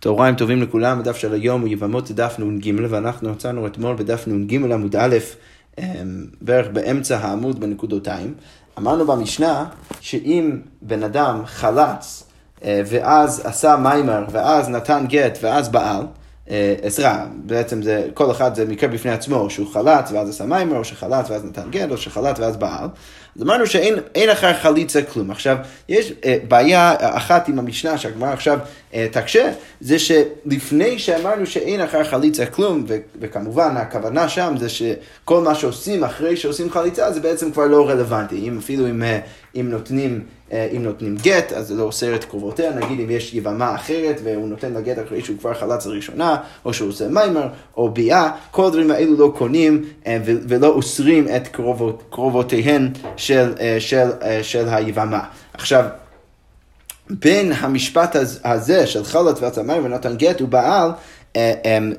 צהריים טובים לכולם, הדף של היום הוא יבמות דף נ"ג, ואנחנו מצאנו אתמול בדף נ"ג עמוד א', אמ, בערך באמצע העמוד בנקודותיים. אמרנו במשנה שאם בן אדם חלץ אה, ואז עשה מיימר ואז נתן גט ואז בעל, אה, עזרה, בעצם זה, כל אחד זה מקרה בפני עצמו, שהוא חלץ ואז עשה מיימר, או שחלץ ואז נתן גט, או שחלץ ואז בעל. אז אמרנו שאין אחר חליצה כלום. עכשיו, יש אה, בעיה אחת עם המשנה שהגמרא עכשיו אה, תקשה, זה שלפני שאמרנו שאין אחר חליצה כלום, ו- וכמובן הכוונה שם זה שכל מה שעושים אחרי שעושים חליצה זה בעצם כבר לא רלוונטי. אם אפילו אם, אה, אם נותנים... אם נותנים גט, אז זה לא אוסר את קרובותיה, נגיד אם יש יבמה אחרת והוא נותן לה גט אחרי שהוא כבר חלץ לראשונה, או שהוא עושה מיימר, או ביאה, כל הדברים האלו לא קונים ולא אוסרים את קרובות, קרובותיהן של, אה, של, של היבמה. עכשיו, בין המשפט הזה של חלץ ועצה מיימר ונתן גט הוא בעל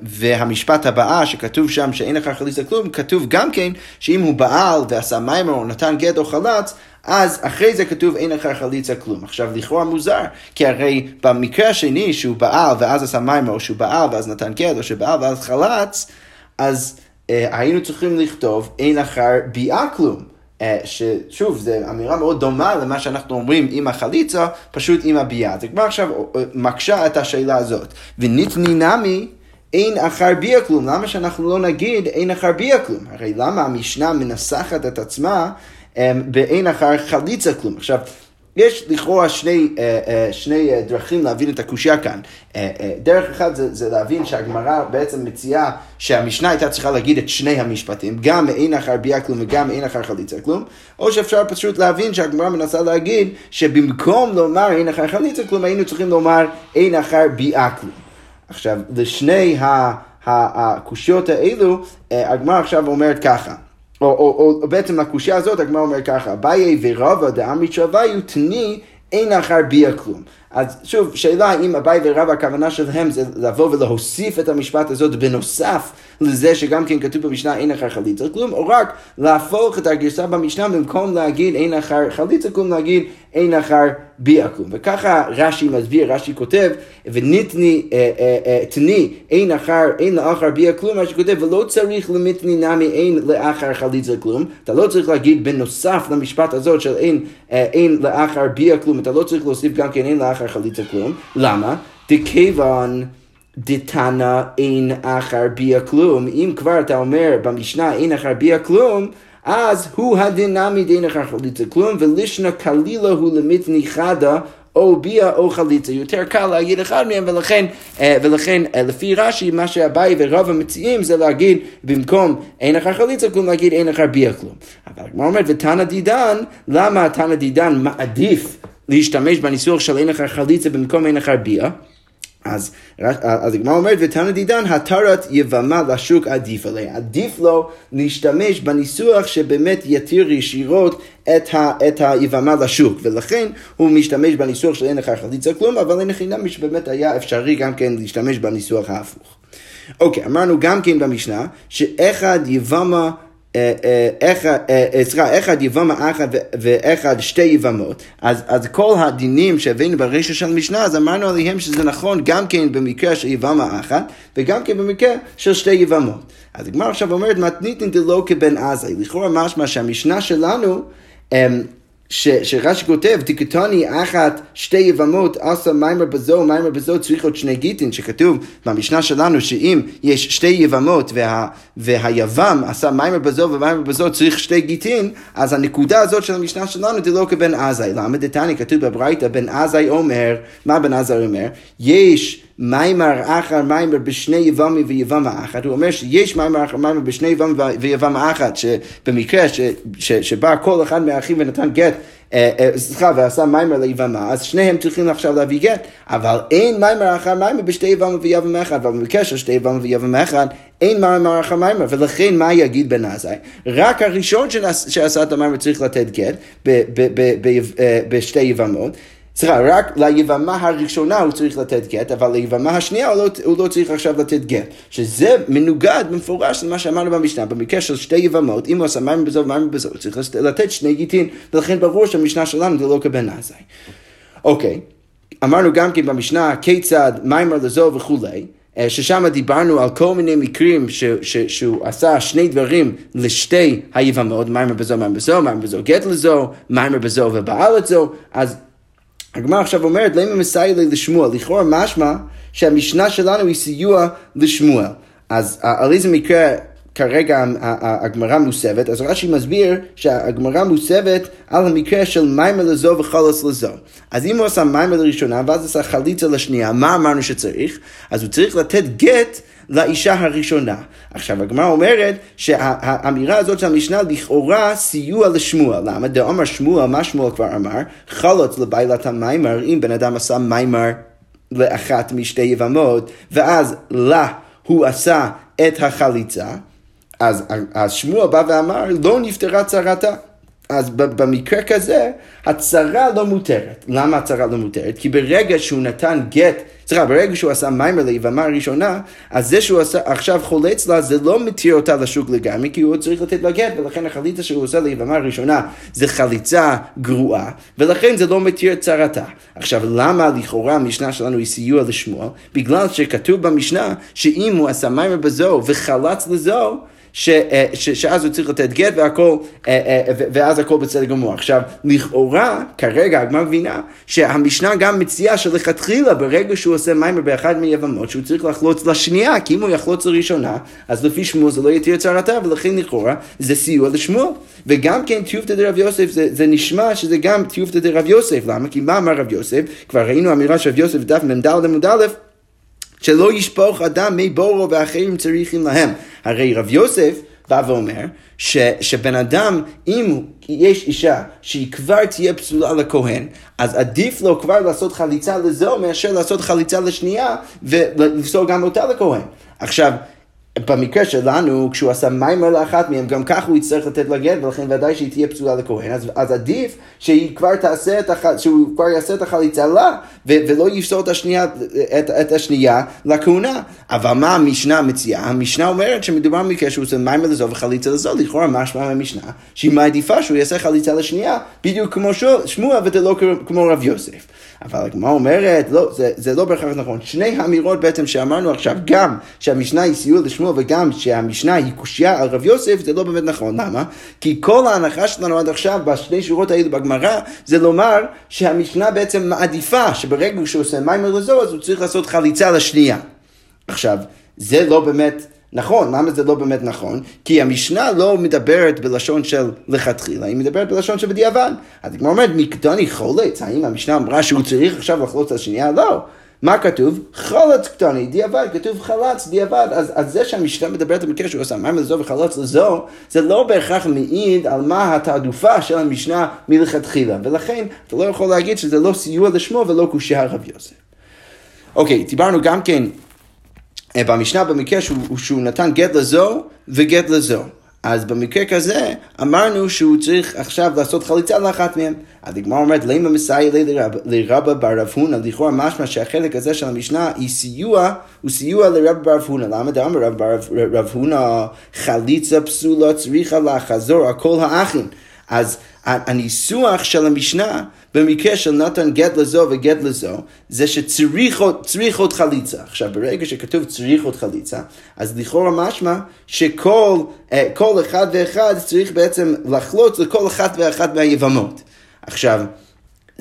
והמשפט הבאה שכתוב שם שאין לך חליצה כלום, כתוב גם כן שאם הוא בעל ועשה מיימר או נתן גט או חלץ, אז אחרי זה כתוב אין לך חליצה כלום. עכשיו לכאורה מוזר, כי הרי במקרה השני שהוא בעל ואז עשה מיימר, או שהוא בעל ואז נתן גט, או שבעל ואז חלץ, אז אה, היינו צריכים לכתוב אין אחר ביאה כלום. אה, ששוב, זו אמירה מאוד דומה למה שאנחנו אומרים עם החליצה, פשוט עם הביאה. זה כבר עכשיו אה, מקשה את השאלה הזאת. וניתני נמי אין אחר ביה כלום. למה שאנחנו לא נגיד אין אחר ביה כלום? הרי למה המשנה מנסחת את עצמה באין אחר חליצה כלום. עכשיו, יש לכאורה שני, אה, אה, שני אה, דרכים להבין את הקושייה כאן. דרך אחת זה, זה להבין שהגמרא בעצם מציעה שהמשנה הייתה צריכה להגיד את שני המשפטים, גם אין אחר ביה כלום וגם אין אחר חליצה כלום, או שאפשר פשוט להבין שהגמרא מנסה להגיד שבמקום לומר אין אחר חליצה כלום, היינו צריכים לומר אין אחר ביה כלום. עכשיו, לשני הקושיות האלו, הגמרא עכשיו אומרת ככה. או, או, או בעצם לקושייה הזאת הגמרא אומר ככה, אביי ורבא דאמרי שוויו תני אין אחר ביה כלום. אז שוב, שאלה אם אביי ורבא הכוונה שלהם זה לבוא ולהוסיף את המשפט הזאת בנוסף לזה שגם כן כתוב במשנה אין אחר חליצה כלום, או רק להפוך את הגרסה במשנה במקום להגיד אין אחר חליצה כלום, להגיד אין אחר ביה כלום. וככה רש"י מסביר, רש"י כותב, וניתני, אה, אה, אה, תני, אין אחר, אין לאחר ביה כלום, רש"י כותב, ולא צריך למיתני נמי אין לאחר חליצה כלום. אתה לא צריך להגיד בנוסף למשפט הזאת של אין, אין לאחר ביה כלום, אתה לא צריך להוסיף גם כן אין לאחר חליצה כלום. למה? דכיוון דתנא אין אחר ביה כלום. אם כבר אתה אומר במשנה אין אחר ביה כלום, אז הוא הדינמי דין אחר חליצה כלום, ולשנה קלילה הוא למיתני חדה או ביה או חליצה. יותר קל להגיד אחד מהם, ולכן, אה, ולכן אה, לפי רש"י, מה שאביי ורב המציעים זה להגיד במקום אין אחר חליצה כלום, להגיד אין אחר ביה כלום. אבל הגמרא אומרת, ותנא דידן, למה תנא דידן מעדיף להשתמש בניסוח של אין אחר חליצה במקום אין אחר ביה? אז, אז הגמרא אומרת, ותנא דידן, התרת יבמה לשוק עדיף עליה. עדיף לו להשתמש בניסוח שבאמת יתיר ישירות את, ה, את היבמה לשוק, ולכן הוא משתמש בניסוח של אין לך חליצה כלום, אבל אין חינם שבאמת היה אפשרי גם כן להשתמש בניסוח ההפוך. אוקיי, אמרנו גם כן במשנה, שאחד יבמה סליחה, אחד יבמה אחת ואחד שתי יבמות, אז, אז כל הדינים שהבאנו ברישה של המשנה, אז אמרנו עליהם שזה נכון גם כן במקרה של יבמה אחת, וגם כן במקרה של שתי יבמות. אז הגמר עכשיו אומרת, מתניתין דלא כבן עזאי, לכאורה משמע שהמשנה שלנו, שרש"י כותב, תקטוני אחת שתי יבמות עשה מיימר בזו, מיימר בזו צריך עוד שני גיטין, שכתוב במשנה שלנו שאם יש שתי יבמות וה, והיבם עשה מיימר בזו ומיימר בזו צריך שתי גיטין, אז הנקודה הזאת של המשנה שלנו זה לא כבן עזאי. למה דתני כתוב בברייתא, בן עזאי אומר, מה בן עזאי אומר? יש מיימר אחר מיימר בשני יבמי ויבמה אחת, הוא אומר שיש מיימר אחר מיימר בשני יבמי ויבמה אחת, שבמקרה ש, ש, שבא כל אחד מהאחים ונתן גט אה, אה, סליחה, ועשה מיימר ליבמה, אז שניהם צריכים עכשיו להביא גט, אבל אין מיימר אחר מיימר בשתי יבמה ויבמה אחד, אבל במקרה של שתי יבמה ויבמה אחד, אין מיימר אחר מיימר, ולכן מה יגיד בן עזאי? רק הראשון שעשה את המיימר צריך לתת גט אה, בשתי יבמות. סליחה, רק ליבמה הראשונה הוא צריך לתת גט, אבל ליבמה השנייה הוא לא, הוא לא צריך עכשיו לתת גט. שזה מנוגד במפורש למה שאמרנו במשנה, במקרה של שתי יבמות, אם הוא עשה מים בזו ומים בזו, הוא צריך לתת שני גיטין, ולכן ברור שהמשנה שלנו זה לא כבן עזאי. אוקיי. אמרנו גם כן במשנה כיצד מיימר לזו וכולי. אה, ששם דיברנו על כל מיני מקרים ש, ש, שהוא עשה שני דברים לשתי היבמות, מיימר בזו, מיימר בזו, מיימר בזו גט לזו, מיימר בזו ובעל לזו, אז הגמרא עכשיו אומרת, למה מסייע לי לשמואל? לכאורה משמע שהמשנה שלנו היא סיוע לשמואל. אז על איזה מקרה כרגע הגמרא מוסבת, אז רש"י מסביר שהגמרא מוסבת על המקרה של מיימר לזו וחלוס לזו. אז אם הוא עשה מיימר לראשונה ואז עשה חליצה לשנייה, מה אמרנו שצריך? אז הוא צריך לתת גט לאישה הראשונה. עכשיו הגמרא אומרת שהאמירה הזאת של המשנה לכאורה סיוע לשמואל. למה? דאמר שמואל, מה שמואל כבר אמר? חלוץ לבעילת המיימר, אם בן אדם עשה מיימר לאחת משתי יבמות, ואז לה הוא עשה את החליצה. אז, אז שמואל בא ואמר, לא נפתרה צרתה. אז במקרה כזה, הצרה לא מותרת. למה הצרה לא מותרת? כי ברגע שהוא נתן גט, סליחה, ברגע שהוא עשה מיימר ליבמה הראשונה, אז זה שהוא עשה, עכשיו חולץ לה, זה לא מתיר אותה לשוק לגמרי, כי הוא צריך לתת לה גט, ולכן החליצה שהוא עושה ליבמה הראשונה זה חליצה גרועה, ולכן זה לא מתיר את צרתה. עכשיו, למה לכאורה המשנה שלנו היא סיוע לשמואל? בגלל שכתוב במשנה שאם הוא עשה מיימר בזו וחלץ לזו, ש, אה, ש, שאז הוא צריך לתת גט והכל, אה, אה, ואז הכל בסדר גמור. עכשיו, לכאורה, כרגע הגמרא מבינה שהמשנה גם מציעה שלכתחילה ברגע שהוא עושה מיימר באחד מיבמות, שהוא צריך לחלוץ לשנייה, כי אם הוא יחלוץ לראשונה, אז לפי שמואל זה לא יתיר צרתה, ולכן לכאורה זה סיוע לשמואל. וגם כן טיובטא דרב יוסף, זה, זה נשמע שזה גם טיובטא דרב יוסף, למה? כי מה אמר רב יוסף? כבר ראינו אמירה של רב יוסף דף מ"ד עמוד א', שלא ישפוך אדם מי בורו ואחרים צריכים להם. הרי רב יוסף בא ואומר ש, שבן אדם, אם יש אישה שהיא כבר תהיה פסולה לכהן, אז עדיף לו כבר לעשות חליצה לזו מאשר לעשות חליצה לשנייה ולפסול גם אותה לכהן. עכשיו, במקרה שלנו, כשהוא עשה מיימר לאחת מהם, גם ככה הוא יצטרך לתת לה גט, ולכן ודאי שהיא תהיה פסולה לכהן. אז, אז עדיף שהיא כבר תעשה את הח... שהוא כבר יעשה את החליצה לה, ו, ולא יפסול את השנייה, את, את השנייה לכהונה. אבל מה המשנה מציעה? המשנה אומרת שמדובר במקרה שהוא עושה מיימר לזו וחליצה לזו, לכאורה משמע מהמשנה, שהיא מעדיפה שהוא יעשה חליצה לשנייה, בדיוק כמו שמוע, ולא כמו רב יוסף. אבל הגמרא אומרת, לא, זה, זה לא בהכרח נכון. שני האמירות בעצם שאמרנו עכשיו, גם שהמשנה היא סיוע לשמוע וגם שהמשנה היא קושייה על רב יוסף, זה לא באמת נכון. למה? כי כל ההנחה שלנו עד עכשיו, בשני שורות האלו בגמרא, זה לומר שהמשנה בעצם מעדיפה שברגע שהוא עושה מיימר לזו, אז הוא צריך לעשות חליצה לשנייה. עכשיו, זה לא באמת... נכון, למה זה לא באמת נכון? כי המשנה לא מדברת בלשון של לכתחילה, היא מדברת בלשון של בדיעבד. אז כמו אומרת, מקדוני חולץ, האם המשנה אמרה שהוא צריך עכשיו לחלוץ על השנייה? לא. מה כתוב? חלץ קטני, דיעבד, כתוב חלץ, דיעבד. אז, אז זה שהמשנה מדברת במקרה שהוא עושה מים לזו וחלץ לזו, זה לא בהכרח מעיד על מה התעדופה של המשנה מלכתחילה. ולכן, אתה לא יכול להגיד שזה לא סיוע לשמו ולא קושייה רב יוסף. אוקיי, דיברנו גם כן במשנה במקרה שהוא, שהוא נתן גט לזו וגט לזו. אז במקרה כזה אמרנו שהוא צריך עכשיו לעשות חליצה לאחת מהם. אז הגמרא אומרת, למה מסייע לרבא בר רב הונא? לכאורה משמע שהחלק הזה של המשנה היא סיוע, הוא סיוע לרבא בר רב הונא. למה דאמר רב הונא חליצה פסולה צריכה לחזור על כל האחים. אז הניסוח של המשנה במקרה של נתן גט לזו וגט לזו, זה שצריך עוד חליצה. עכשיו, ברגע שכתוב צריך עוד חליצה, אז לכאורה משמע שכל אה, כל אחד ואחד צריך בעצם לחלוץ לכל אחת ואחת מהיבמות. עכשיו,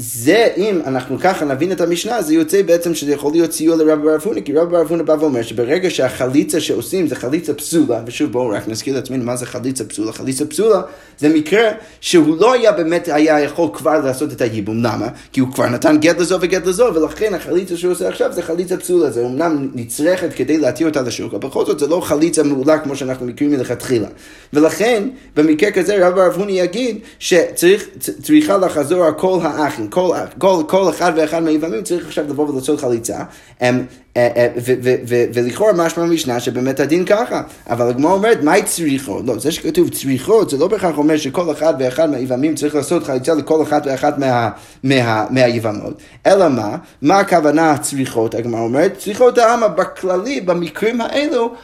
זה, אם אנחנו ככה נבין את המשנה, זה יוצא בעצם שזה יכול להיות סיוע לרב בר אבונה, כי רב בר אבונה בא ואומר שברגע שהחליצה שעושים זה חליצה פסולה, ושוב בואו רק נזכיר לעצמנו מה זה חליצה פסולה. חליצה פסולה זה מקרה שהוא לא היה באמת היה יכול כבר לעשות את הייבום. למה? כי הוא כבר נתן גט לזו וגט לזו, ולכן החליצה שהוא עושה עכשיו זה חליצה פסולה. זה אמנם נצרכת כדי להתיר אותה לשוק, אבל בכל זאת זה לא חליצה מעולה כמו שאנחנו מכירים מלכתחילה. ולכן, במקרה כזה רב בר אבונה יגיד שצריכה לחזור על האחים. כל, כל, כל אחד ואחד מהיבמים צריך עכשיו לבוא ולעשות חליצה. אה, אה, ולכאורה משמע משנה שבאמת הדין ככה, אבל הגמרא אומרת, מהי צריכות? לא, זה שכתוב צריכות, זה לא בהכרח אומר שכל אחד ואחד מהיבמים צריך לעשות חליצה לכל מה, מה, מהיבמות, אלא מה? מה הכוונה צריכות? הגמרא אומרת, צריכות העם בכללי, במקרים האלו,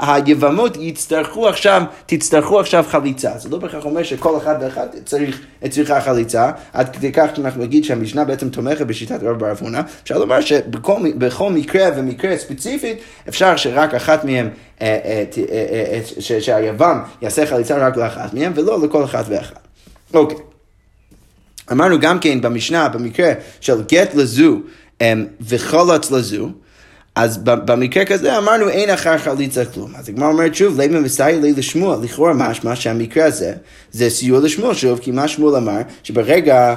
היבמות יצטרכו עכשיו, תצטרכו עכשיו חליצה. זה לא בהכרח אומר שכל אחד ואחד צריך, צריכה חליצה, עד כדי כך שאנחנו נגיד שהמשנה בעצם תומכת בשיטת רב בר. אפשר לומר שבכל מקרה ומקרה ספציפית, אפשר שרק אחת מהם, אה, אה, אה, שהיבם יעשה חליצה רק לאחת מהם, ולא לכל אחד ואחד. אוקיי. אמרנו גם כן במשנה, במקרה של גט לזו וחולץ לזו, אז במקרה כזה אמרנו אין אחר חליצה כלום. אז הגמרא אומרת שוב, למה מסייע לי לשמוע? לכאורה משמע שהמקרה הזה זה סיוע לשמוע שוב, כי מה שמואל אמר? שברגע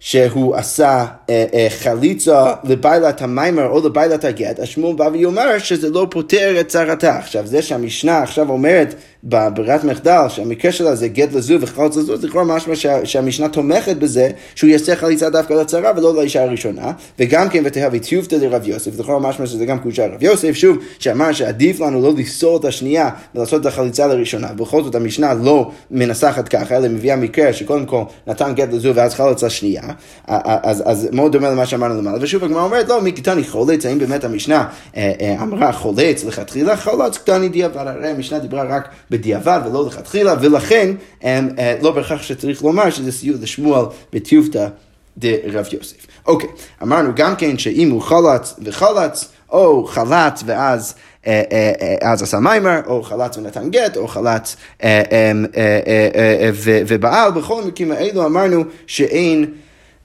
שהוא עשה אה, אה, חליצה לבעלת המיימר או לבעלת הגט, אז שמואל בא ואומר שזה לא פותר את צרתה. עכשיו, זה שהמשנה עכשיו אומרת בברירת מחדל, שהמקרה שלה זה גט לזו וחלץ לזו, זה כבר משמע שה, שהמשנה תומכת בזה שהוא יעשה חליצה דווקא לצרה ולא לאישה הראשונה, וגם כן ותהווה טיובתא לרב יוסף, זה כבר משמע שזה גם קודשה רב יוסף, שוב, שאמר שעדיף לנו לא לפסול את השנייה ולעשות את החליצה לראשונה, בכל זאת המשנה לא מנסחת ככה, אלא מביאה מקרה שקודם כל נתן גט לזו ואז חלץ לשנייה, אז, אז מאוד דומה למה שאמרנו למעלה, ושוב הגמרא אומרת, לא, מי קטני חולץ, האם באמת המשנה אה, אה, אמרה חולץ לכתחילה, חולץ קטני דיעבד, הרי המשנה דיברה רק בדיעבד ולא לכתחילה, ולכן הם, אה, לא בהכרח שצריך לומר שזה סיוע לשמואל בטיובתא דרב יוסף. אוקיי, אמרנו גם כן שאם הוא חלץ וחלץ, או חלץ ואז... אה, אה, אז עשה מיימר, או חלץ ונתן גט, או חלץ ובעל, בכל המקרים האלו אמרנו שאין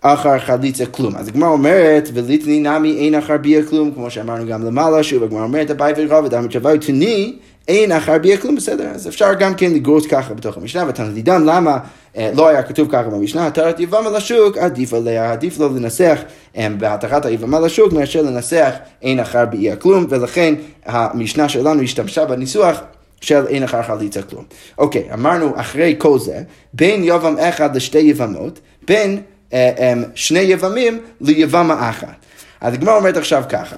אחר חליצה כלום. אז הגמרא אומרת, וליטני נמי אין אחר ביה כלום, כמו שאמרנו גם למעלה, שוב הגמרא אומרת, אביי ורב, אדם תשווי תני, אין אחר ביה כלום, בסדר, אז אפשר גם כן לגרוס ככה בתוך המשנה, ותנדידם למה אה, לא היה כתוב ככה במשנה, התרת יבמה לשוק, עדיף עליה, עדיף לו לנסח אה, בהתרת היבמה לשוק, מאשר לנסח אין אחר ביה כלום, ולכן המשנה שלנו השתמשה בניסוח של אין אחר חליצה כלום. אוקיי, אמרנו אחרי כל זה, בין יבם אחד לשתי יבמות, בין אה, שני יבמים ליבמה אחת. אז הגמרא אומרת עכשיו ככה.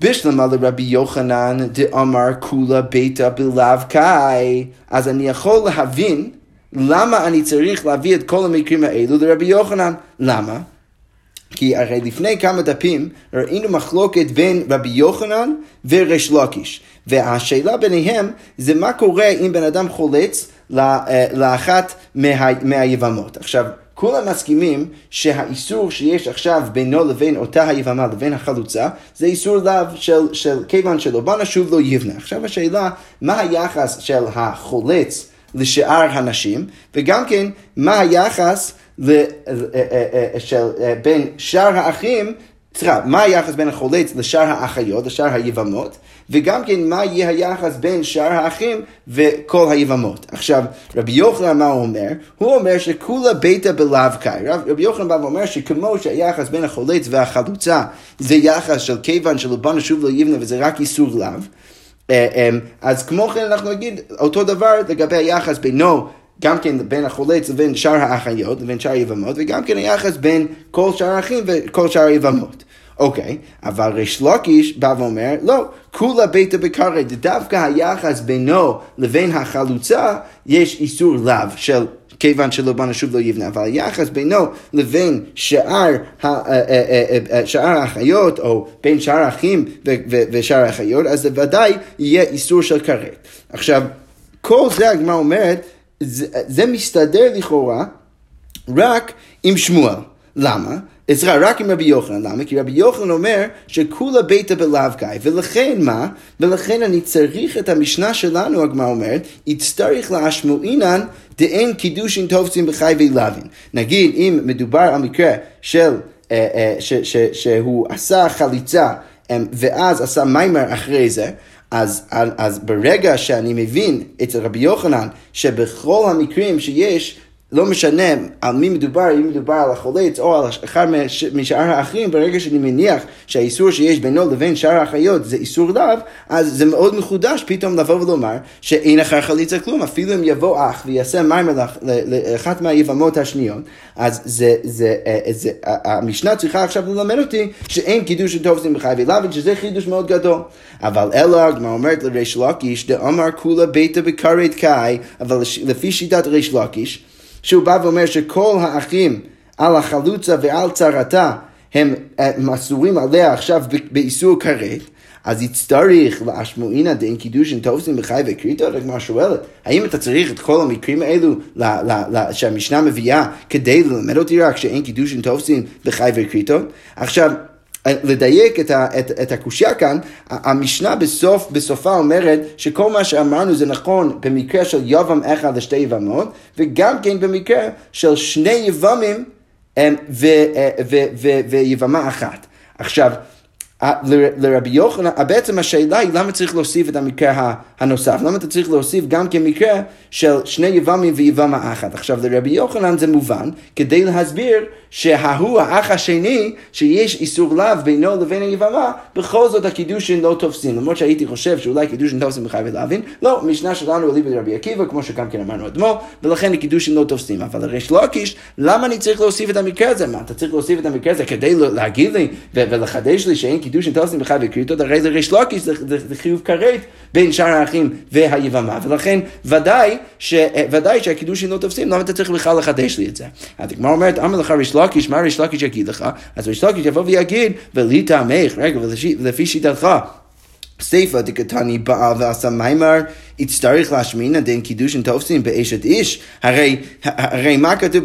בשלמה לרבי יוחנן דאמר כולה ביתה בלאו קאי, אז אני יכול להבין למה אני צריך להביא את כל המקרים האלו לרבי יוחנן. למה? כי הרי לפני כמה דפים ראינו מחלוקת בין רבי יוחנן וריש לוקיש. והשאלה ביניהם זה מה קורה אם בן אדם חולץ לאחת מה, מהיבמות. עכשיו, כולם מסכימים שהאיסור שיש עכשיו בינו לבין אותה היבמה לבין החלוצה זה איסור לאו של, של כיוון שלא. בא נשוב לא יבנה. עכשיו השאלה, מה היחס של החולץ לשאר הנשים, וגם כן, מה היחס אה, אה, אה, של, בין שאר האחים? סליחה, מה היחס בין החולץ לשאר האחיות, לשאר היבמות, וגם כן מה יהיה היחס בין שאר האחים וכל היבמות. עכשיו, רבי יוחנן מה הוא אומר? הוא אומר שכולה ביתה בלאו קאי. רבי יוחנן בא ואומר שכמו שהיחס בין החולץ והחלוצה זה יחס של כיוון שלבן שוב לא יבנה וזה רק איסור לאו. אה, אה, אז כמו כן אנחנו נגיד אותו דבר לגבי היחס בינו גם כן בין החולץ לבין שאר האחיות, לבין שאר היבמות, וגם כן היחס בין כל שאר האחים וכל שאר היבמות. אוקיי, אבל ריש לוקיש בא ואומר, לא, כולה ביתה בקרא, דווקא היחס בינו לבין החלוצה, יש איסור לאו של כיוון שלא בא נשוב לא יבנה, אבל היחס בינו לבין שאר, אה, אה, אה, שאר האחיות, או בין שאר האחים ושאר האחיות, אז זה ודאי יהיה איסור של כרת. עכשיו, כל זה הגמרא אומרת, זה, זה מסתדר לכאורה רק עם שמואל. למה? סליחה, רק עם רבי יוחנן, למה? כי רבי יוחנן אומר שכולה ביתה בלאו קאי, ולכן מה? ולכן אני צריך את המשנה שלנו, הגמרא אומרת, יצטרך להשמועינן דאין קידושין תופצים בחי ולווין. נגיד, אם מדובר על מקרה של, אה, אה, ש, ש, שהוא עשה חליצה ואז עשה מיימר אחרי זה, אז, אז ברגע שאני מבין אצל רבי יוחנן שבכל המקרים שיש לא משנה על מי מדובר, אם מדובר על החולץ או על אחד מש- משאר האחים, ברגע שאני מניח שהאיסור שיש בינו לבין שאר האחיות זה איסור לאו, אז זה מאוד מחודש פתאום לבוא ולומר שאין אחר חליצה כלום, אפילו אם יבוא אח ויעשה מים לאחת מהיבמות השניות, אז זה, זה, אה, זה, המשנה צריכה עכשיו ללמד אותי שאין קידוש של טוב שמחי ולאווין, שזה חידוש מאוד גדול. אבל אלא, הגמרא אומרת לריש לקיש, דאמר כולה ביתא בקרית קאי, אבל לפי שיטת ריש לקיש, שהוא בא ואומר שכל האחים על החלוצה ועל צרתה הם אה, מסורים עליה עכשיו באיסור כרת, אז יצטרך לאשמועינא דין קידושין תופסים בחי וכריתות, הגמרא שואלת, האם אתה צריך את כל המקרים האלו ל- ל- ל- שהמשנה מביאה כדי ללמד אותי רק שאין קידושין תופסים בחי וכריתות? עכשיו, לדייק את, את, את הקושייה כאן, המשנה בסוף, בסופה אומרת שכל מה שאמרנו זה נכון במקרה של יבם אחד לשתי יבמות, וגם כן במקרה של שני יבמים ו, ויבמה אחת. עכשיו, לרבי יוחנן, בעצם השאלה היא למה צריך להוסיף את המקרה הנוסף? למה אתה צריך להוסיף גם כמקרה של שני יבמים ויבמה אחת? עכשיו לרבי יוחנן זה מובן כדי להסביר שההוא האח השני שיש איסור לאו בינו לבין היבמה בכל זאת הקידושין לא תופסים למרות שהייתי חושב שאולי קידושין תופסים בחייב להבין לא, משנה שלנו אליבא דרבי עקיבא כמו שגם כן אמרנו אתמול ולכן הקידושין לא תופסים אבל הריש לקיש למה אני צריך להוסיף את המקרה הזה? מה אתה צריך להוסיף את המקרה הזה כדי להגיד לי ולחדש לי שאין קידושין תופסים בחייב וקריטות הרי זה ריש לקיש זה, זה, זה חיוב כרת בין שאר האחים והיבמה ולכן ודאי, ש, ודאי שהקידושין לא תופסים למה אתה צריך בכלל לחדש לי את זה? אז הגמרא אומרת אמר לך ריש לקיש מה ריש לקיש יגיד לך? אז ריש לקיש יבוא ויגיד ולי טעמך רגע ולפי שיטתך סיפא דקתני בעל ועשה מיימר, יצטרך להשמין הדין קידושין תופסין באשת איש. הרי, הרי מה כתוב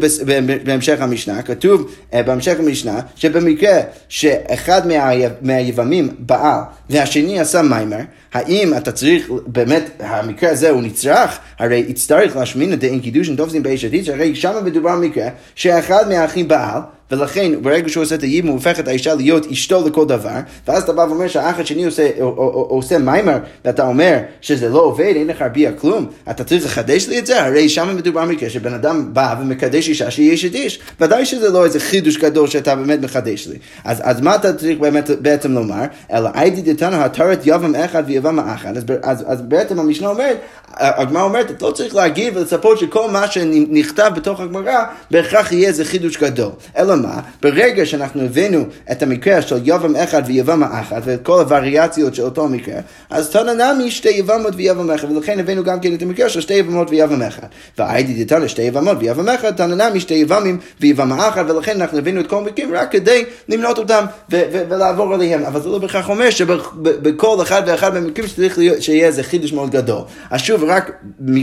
בהמשך המשנה? כתוב אה, בהמשך המשנה שבמקרה שאחד מה, מהיבמים בעל והשני עשה מיימר, האם אתה צריך, באמת, המקרה הזה הוא נצרך? הרי יצטרך להשמין הדין קידושין תופסין באשת איש, הרי שם מדובר במקרה שאחד מהאחים בעל ולכן ברגע שהוא עושה את הייבום הוא הופך את האישה להיות אשתו לכל דבר ואז אתה בא ואומר שהאח השני עושה, עושה מיימר ואתה אומר שזה לא עובד, אין לך רביע כלום אתה צריך לחדש לי את זה? הרי שם מדובר במקרה שבן אדם בא ומקדש אישה שהיא אשת איש ודאי שזה לא איזה חידוש גדול שאתה באמת מחדש לי אז, אז מה אתה צריך באמת בעצם לומר? אלא הייתי דתנא התרת יבם אחד ויבם אחד אז, אז, אז בעצם המשנה אומרת הגמרא אומרת, אתה לא צריך להגיד ולצפות שכל מה שנכתב בתוך הגמרא בהכרח יהיה איזה חידוש גדול. אלא מה? ברגע שאנחנו הבאנו את המקרה של יבם אחד ויבמה אחת ואת כל הווריאציות של אותו מקרה, אז תנא נמי שתי יבמות ויבם אחד, ולכן הבאנו גם כן את המקרה של שתי יבמות ויבם אחד. והייתי דתנא שתי יבמות ויבם אחד, תנא נמי שתי יבמים ויבמה אחת, ולכן אנחנו הבאנו את כל המקרים רק כדי למנות אותם ו- ו- ולעבור עליהם. אבל זה לא בהכרח אומר שבכל אחד ואחד מהמקרים צריך להיות, שיהיה איזה חידוש מאוד גדול. אז שוב, רק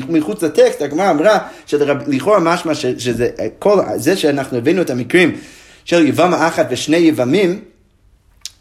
מחוץ לטקסט, הגמרא אמרה שלכאורה משמע שזה כל זה שאנחנו הבאנו את המקרים של יבמה אחת ושני יבמים,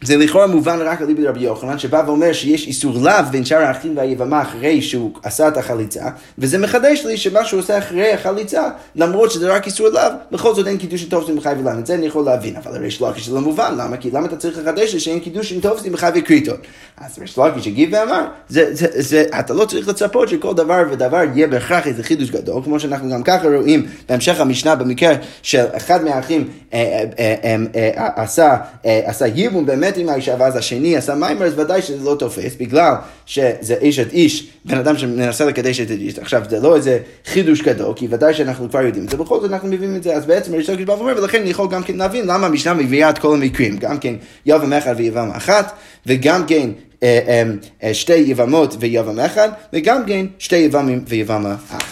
זה לכאורה מובן רק על ליבי רבי יוחנן, שבא ואומר שיש איסור לאו בין שאר האחים והיבמה אחרי שהוא עשה את החליצה, וזה מחדש לי שמה שהוא עושה אחרי החליצה, למרות שזה רק איסור לאו, בכל זאת אין קידוש טובסים בחי ולן, את זה אני יכול להבין, אבל ריש לקיש זה לא מובן, למה? כי למה אתה צריך לחדש לי שאין קידוש טובסים בחי וקריטות? אז ריש לקיש הגיב ואמר, זה, זה, זה, אתה לא צריך לצפות שכל דבר ודבר יהיה בהכרח איזה חידוש גדול, כמו שאנחנו גם ככה רואים בהמשך המשנה במקרה של אחד מהאחים אה, אה, אה, אה, אה, עשה, אה, עשה ייבום באמת עם האישה ואז השני עשה מיימר, אז ודאי שזה לא תופס, בגלל שזה אשת איש, בן אדם שמנסה לקדש את איש. עכשיו זה לא איזה חידוש גדול, כי ודאי שאנחנו כבר יודעים את זה, בכל זאת אנחנו מבינים את זה, אז בעצם ריש לקיש בא ואומר, ולכן אני יכול גם כן להבין למה המשנה מביאה את כל המקרים, גם כן יבם אחד ויבם אחת, וגם כן אה, אה, שתי יבמות ויבם אחד, וגם כן שתי יבמים ויבמה אחת.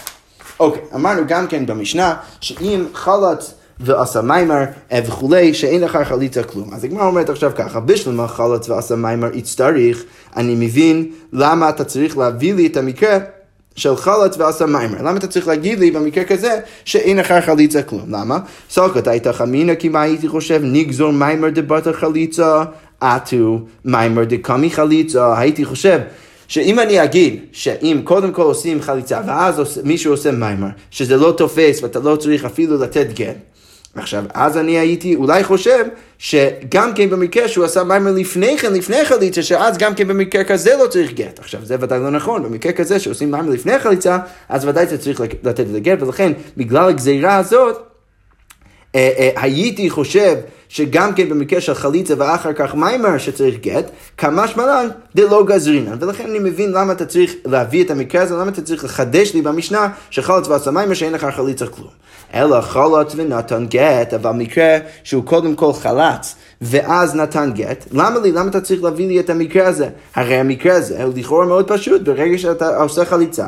אוקיי, אמרנו גם כן במשנה, שאם חלץ ועשה מיימר וכולי, שאין לך חליצה כלום. אז הגמרא אומרת עכשיו ככה, בשלמה חלץ ועשה מיימר יצטריך, אני מבין למה אתה צריך להביא לי את המקרה של חלץ ועשה מיימר. למה אתה צריך להגיד לי במקרה כזה שאין לך חליצה כלום? למה? סלקת הייתה חמינא כי מה הייתי חושב? נגזור מיימר דבת חליצה, עטו מיימר דקמי חליצה, הייתי חושב שאם אני אגיד שאם קודם כל עושים חליצה ואז מישהו עושה מיימר, שזה לא תופס ואתה לא צריך אפילו לתת גט, עכשיו, אז אני הייתי אולי חושב שגם כן במקרה שהוא עשה מיימר לפני כן, לפני חליצה, שאז גם כן במקרה כזה לא צריך גט. עכשיו, זה ודאי לא נכון, במקרה כזה שעושים מיימר לפני חליצה, אז ודאי זה צריך לתת את הגט, ולכן, בגלל הגזירה הזאת, הייתי חושב שגם כן במקרה של חליצה ואחר כך מיימר שצריך גט, כמה שמלן דלא גזרינן. ולכן אני מבין למה אתה צריך להביא את המקרה הזה, למה אתה צריך לחדש לי במשנה שחלץ ועשה מיימר שאין לך חליצה כלום. אלא חלץ ונתן גט, אבל מקרה שהוא קודם כל חלץ. ואז נתן גט, למה לי, למה אתה צריך להביא לי את המקרה הזה? הרי המקרה הזה הוא לכאורה מאוד פשוט, ברגע שאתה עושה חליצה,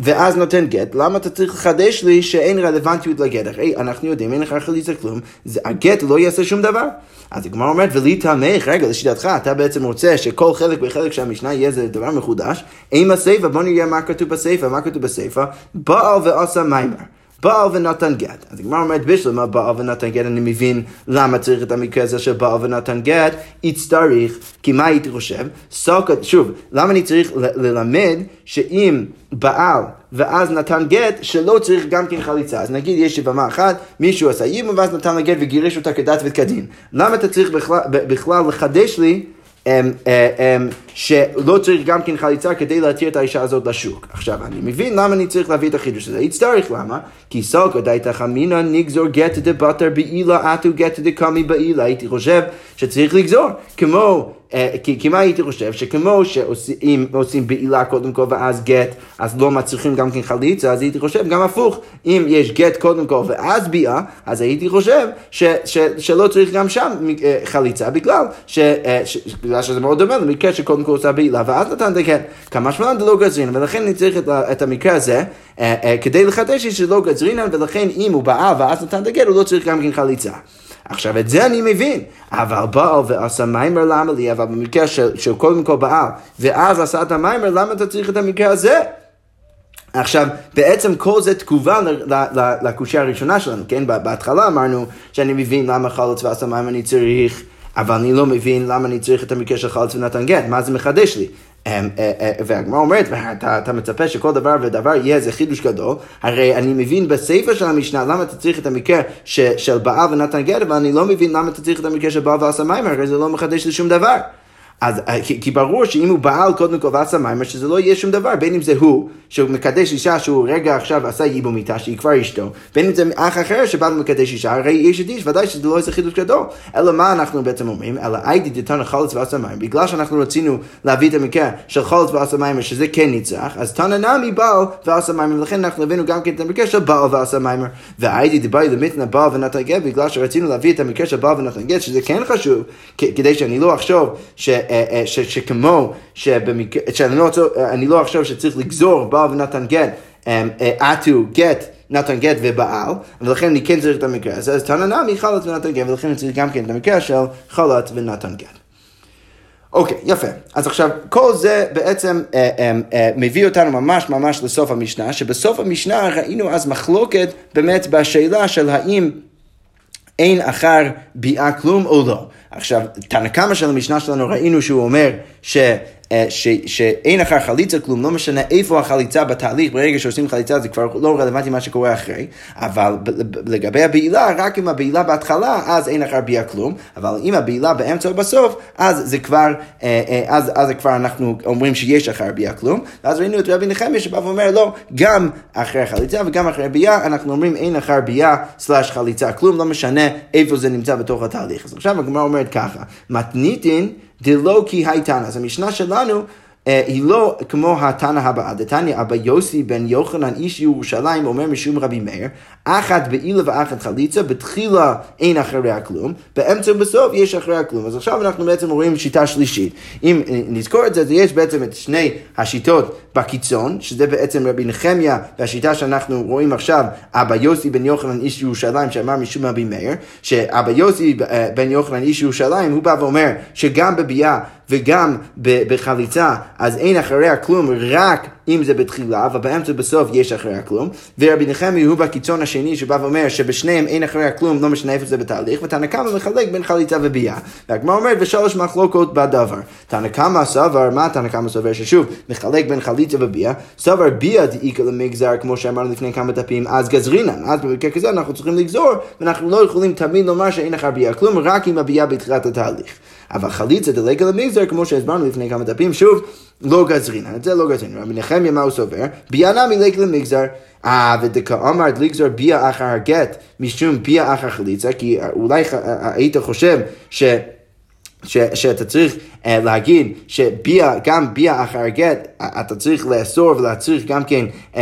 ואז נותן גט, למה אתה צריך לחדש לי שאין רלוונטיות לגט? הרי אנחנו יודעים, אין לך חליצה כלום, זה, הגט לא יעשה שום דבר. אז הגמרא אומרת, ולי תמך, רגע, לשיטתך, אתה בעצם רוצה שכל חלק וחלק של המשנה יהיה איזה דבר מחודש, עם הסיפא, בוא נראה מה כתוב בסיפא, מה כתוב בסיפא, בעל ועשה מיימר. בעל ונתן גט. אז הגמרא אומרת בשלמה בעל ונתן גט, אני מבין למה צריך את המקרה הזה של בעל ונתן גט, יצטריך, כי מה הייתי חושב? סוקת, שוב, למה אני צריך ללמד שאם בעל ואז נתן גט, שלא צריך גם כן חליצה. אז נגיד יש יבמה אחת, מישהו עשה אימא ואז נתן לה גט וגירש אותה כדת וכדין. למה אתה צריך בכלל, בכלל לחדש לי אמ, אמ, שלא צריך גם כן חליצה כדי להתיר את האישה הזאת לשוק. עכשיו, אני מבין למה אני צריך להביא את החידוש הזה. יצטרך, למה? כי סלקא דייתא חמינא נגזור גט דבטר בעילה, עטו גט דקמי בעילה. הייתי חושב שצריך לגזור, כמו אה, כי, מה הייתי חושב? שכמו שעושים עושים בעילה קודם כל ואז גט, אז לא מצריכים גם כן חליצה, אז הייתי חושב גם הפוך, אם יש גט קודם כל ואז ביאה, אז הייתי חושב שלא צריך גם שם אה, חליצה, בגלל, אה, בגלל שזה מאוד דומה למקרה שקודם עושה בעילה, ואז נתן. כמה שמלן דלא גזרינן, ולכן אני צריך את, את המקרה הזה, כדי לחדש שלא גזרינן, ולכן אם הוא באה ואז נתן הגט, הוא לא צריך גם כן חליצה. עכשיו את זה אני מבין, אבל בעל ועשה מיימר למה לי, אבל במקרה של, של קודם כל בעל, ואז עשה את המיימר, למה אתה צריך את המקרה הזה? עכשיו, בעצם כל זה תגובה לקושייה הראשונה שלנו, כן? בהתחלה אמרנו שאני מבין למה חלוץ ועשה מיימר אני צריך, אבל אני לא מבין למה אני צריך את המקרה של חלוץ ונתן גט, מה זה מחדש לי? אמ, אה, אה, והגמרא אומרת, אתה מצפה שכל דבר ודבר יהיה איזה חידוש גדול, הרי אני מבין בספר של המשנה למה אתה צריך את המקרה של בעל ונתן גט, אבל אני לא מבין למה אתה צריך את המקרה של בעל ועשה מיימר, הרי זה לא מחדש לי שום דבר. אז אה, כי, כי ברור שאם הוא בעל קודם כל ועשה מיימר, שזה לא יהיה שום דבר, בין אם זה הוא, שהוא מקדש אישה שהוא רגע עכשיו עשה ייבום איתה, שהיא כבר אשתו, בין אם זה אח אחר שבא ומקדש אישה, הרי יש את איש, ודאי שזה לא איזה חידוש גדול. אלא מה אנחנו בעצם אומרים? אלא הייתי דתנא חלץ ועשה מיימר, בגלל שאנחנו רצינו להביא את המקרה של חלץ ועשה מיימר, שזה כן ניצח, אז תנא נמי בעל ועשה מיימר, ולכן אנחנו הבאנו גם כן את המקרה של בעל ועשה מיימר. והייתי דבאי למיתנא בעל ונתן גט, בגלל שרצינו להביא את המקרה של בעל ונתן גט, שזה כן חשוב, כדי שאני לא אחשוב ש... אה, אה, שכמו שבמקרה, שאני לא, אני לא אחשוב שצריך לגזור בעל ונתן גט, עטו גט נתן גט ובעל, ולכן אני כן צריך את המקרה הזה, אז תנא נמי חלת ונתן גט, ולכן אני צריך גם כן את המקרה של חלת ונתן גט. אוקיי, okay, יפה. אז עכשיו, כל זה בעצם אה, אה, אה, מביא אותנו ממש ממש לסוף המשנה, שבסוף המשנה ראינו אז מחלוקת באמת בשאלה של האם אין אחר ביאה כלום או לא. עכשיו, תנא קמא של המשנה שלנו ראינו שהוא אומר ש... אה, ש, שאין אחר חליצה כלום, לא משנה איפה החליצה בתהליך, ברגע שעושים חליצה זה כבר לא רלוונטי מה שקורה אחרי, אבל לגבי הבעילה, רק אם הבעילה בהתחלה, אז אין אחר ביאה כלום, אבל אם הבעילה באמצע או בסוף, אז זה כבר, אה, אה, אז, אז כבר אנחנו אומרים שיש אחר ביאה כלום, ואז ראינו את רבי נחמיה שבא ואומר לא, גם אחרי החליצה וגם אחרי הביאה, אנחנו אומרים אין אחר ביאה סלאש חליצה כלום, לא משנה איפה זה נמצא בתוך התהליך. אז עכשיו הגמרא אומרת ככה, מתניתין דלא כי הייתן. אז המשנה שלנו היא לא כמו התנא הבאה, דתניא אבא יוסי בן יוחנן איש ירושלים אומר משום רבי מאיר, אחת בעילה ואחת חליצה, בתחילה אין אחריה כלום, באמצע ובסוף יש אחריה כלום. אז עכשיו אנחנו בעצם רואים שיטה שלישית. אם אה, נזכור את זה, אז יש בעצם את שני השיטות בקיצון, שזה בעצם רבי נחמיה, והשיטה שאנחנו רואים עכשיו, אבא יוסי בן יוחנן איש ירושלים, שאמר משום רבי מאיר, שאבא יוסי אה, בן יוחנן איש ירושלים, הוא בא ואומר שגם בביאה וגם בחליצה, אז אין אחריה כלום, רק אם זה בתחילה, אבל באמצע ובסוף יש אחרי הכלום, ורבי נחמי הוא בקיצון השני שבא ואומר שבשניהם אין אחרי הכלום, לא משנה איפה זה בתהליך, ותנא קמא מחלק בין חליצה וביאה. והגמרא אומרת, ושלוש מחלוקות בדבר. תנא קמא סבר, מה תנא קמא סובר? ששוב, מחלק בין חליצה וביאה, סבר ביאה דאיכא למגזר, כמו שאמרנו לפני כמה דפים, אז גזרינן. אז במקרה כזה אנחנו צריכים לגזור, ואנחנו לא יכולים תמיד לומר שאין אחר ביאה כלום, רק עם הביאה בתחילת התהליך. אבל חליצה דלגה למגזר, כמו שהסברנו לפני כמה דפים, שוב, לא גזרינן, את זה לא גזרינן. רבי נחמיה מה הוא סובר? ביאה נמי לגה למגזר. אה, ודכאמרת לגזור ביאה אחר הגט, משום ביאה אחר חליצה, כי אולי היית חושב ש... ש, שאתה צריך להגיד שביאה, גם ביאה אחר הגט, אתה צריך לאסור ולהצריך גם כן uh, uh,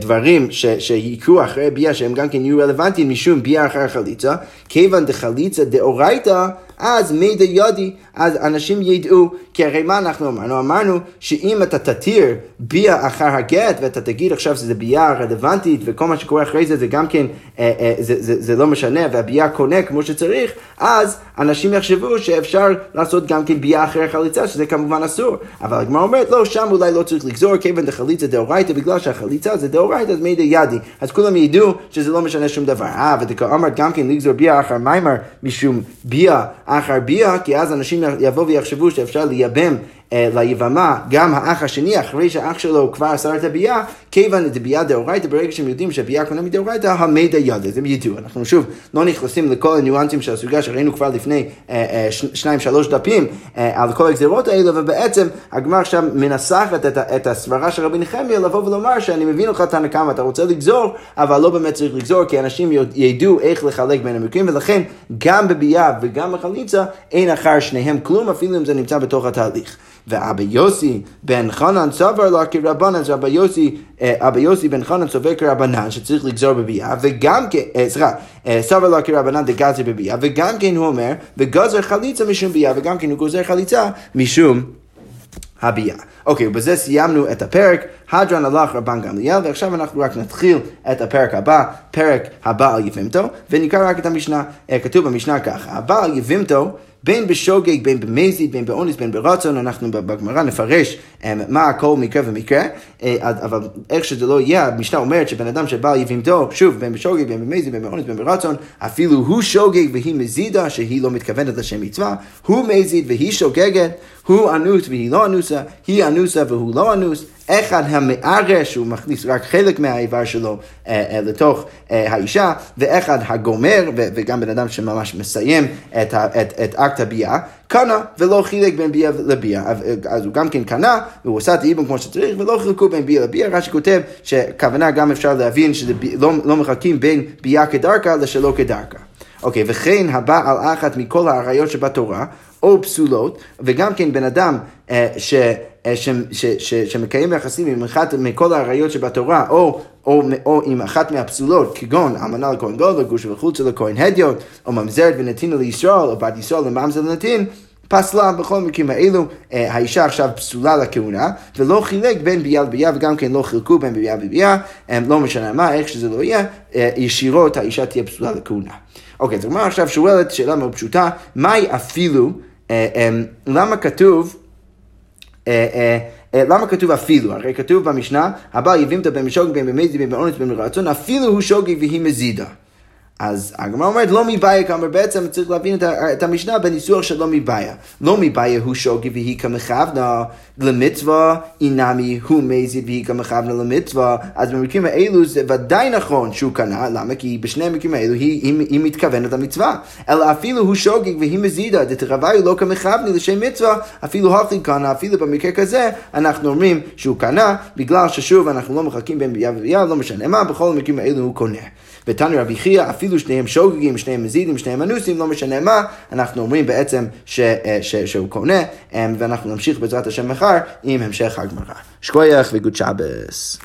דברים שיקרו אחרי ביאה שהם גם כן יהיו רלוונטיים משום ביאה אחר חליצה, כיוון דחליצה דאורייתא אז מידע יודי, אז אנשים ידעו, כי הרי מה אנחנו אמרנו? אמרנו שאם אתה תתיר ביה אחר הגט, ואתה תגיד עכשיו שזה ביה רלוונטית, וכל מה שקורה אחרי זה זה גם כן, אה, אה, זה, זה, זה לא משנה, והביה קונה כמו שצריך, אז אנשים יחשבו שאפשר לעשות גם כן ביה אחרי החליצה, שזה כמובן אסור. אבל הגמרא אומרת, לא, שם אולי לא צריך לגזור, כיוון דחליצה דאורייתא, בגלל שהחליצה זה דאורייתא, אז מידע ידי. אז כולם ידעו שזה לא משנה שום דבר. אה, ודקה אמרת גם כן לגזור ביה אחר מיימר, משום ביה אחר ביה, כי אז אנשים יבואו ויחשבו שאפשר לייבם ליבמה גם האח השני, אחרי שהאח שלו כבר אסר את הביאה, כיוון דביאה דאורייתא, ברגע שהם יודעים שהביאה קונה מדאורייתא, המידע ידע, זה ידעו. אנחנו שוב לא נכנסים לכל הניואנסים של הסוגיה שראינו כבר לפני אה, אה, שניים שלוש דפים על כל הגזירות האלה, ובעצם הגמר עכשיו מנסחת את, את הסברה של רבי נחמיה לבוא ולומר שאני מבין אותך תנא כמה אתה רוצה לגזור, אבל לא באמת צריך לגזור, כי אנשים ידעו איך לחלק בין המקרים, ולכן גם בביאה וגם בחליצה אין אחר שניהם כלום, אפילו אם זה נמצא בתוך התהליך. ואבא יוסי בן חנן סבר לה כרבנן, אז אבא יוסי, אה, אבא יוסי בן חנן סובר כרבנן שצריך לגזור בביאה, וגם כן, סליחה, אה, סבר לה כרבנן דגזר בביאה, וגם כן הוא אומר, וגזר חליצה משום ביאה, וגם כן הוא גוזר חליצה משום הביאה. אוקיי, ובזה סיימנו את הפרק, הדרן הלך רבן גמליאל, ועכשיו אנחנו רק נתחיל את הפרק הבא, פרק הבעל יבימתו, ונקרא רק את המשנה, כתוב במשנה ככה, הבעל יבימתו בין בשוגג, בין במזיד, בין באונס, בין ברצון, אנחנו בגמרא נפרש um, מה הכל מקרה ומקרה, uh, אבל איך שזה לא יהיה, המשנה אומרת שבן אדם שבא יבימתו, שוב, בין בשוגג, בין במזיד, בין באונס, בין ברצון, אפילו הוא שוגג והיא מזידה, שהיא לא מתכוונת לשם מצווה, הוא מזיד והיא שוגגת, הוא אנוס והיא לא אנוסה, היא אנוסה והוא לא אנוס, אחד המארש, הוא מכניס רק חלק מהאיבר שלו אה, אה, לתוך אה, האישה, ואחד הגומר, וגם בן אדם שממש מסיים את, את, את אקט הביאה, קנה ולא חילק בין ביאה לביאה. אז הוא גם כן קנה, והוא עשה את האיבון כמו שצריך, ולא חילקו בין ביאה לביאה. רש"י כותב שכוונה גם אפשר להבין שלא לא מחלקים בין ביאה כדרכה לשלא כדרכה. אוקיי, וכן הבא על אחת מכל האריות שבתורה, או פסולות, וגם כן בן אדם אה, ש, ש, ש, ש, שמקיים יחסים עם אחת מכל האריות שבתורה, או, או, או עם אחת מהפסולות, כגון אמנה לכהן גודל, גוש וחוצה לכהן הדיוט, או ממזרת ונתינה לישראל, או בת ישראל לממזר לנתין, פסלה בכל המקרים האלו, אה, האישה עכשיו פסולה לכהונה, ולא חילק בין ביאה לביאה, וגם כן לא חילקו בין ביאה לביאה, לא משנה מה, איך שזה לא יהיה, ישירות האישה תהיה פסולה לכהונה. אוקיי, אז הגמרא עכשיו שואלת שאלה מאוד פשוטה, מהי אפילו אה, אה, למה כתוב אה, למה כתוב אפילו? הרי כתוב במשנה, הבא יבימת בין משוגג בין במזי בין באונס בין ברצון, אפילו הוא שוגג והיא מזידה. אז הגמרא אומרת לא מבעיה, כלומר בעצם צריך להבין את המשנה בניסוח של לא מבעיה. לא מבעיה הוא שוגי והיא כמכוונה למצווה, אינמי הוא מזיד והיא כמכוונה למצווה, אז במקרים האלו זה ודאי נכון שהוא קנה, למה? כי בשני המקרים האלו היא, היא, היא מתכוונת למצווה. אלא אפילו הוא שוגג והיא מזידה, דתרוויו לא כמכוונה לשם מצווה, אפילו הכי קנה, אפילו במקרה כזה, אנחנו אומרים שהוא קנה, בגלל ששוב אנחנו לא מחלקים בין ביאה וביאה, לא משנה מה, בכל המקרים האלו הוא קונה. ותניא רבי חייא, אפילו שניהם שוגגים, שניהם מזידים, שניהם אנוסים, לא משנה מה, אנחנו אומרים בעצם ש, אה, ש, שהוא קונה, אה, ואנחנו נמשיך בעזרת השם מחר עם המשך הגמרא. שקוייך וגוד שבס.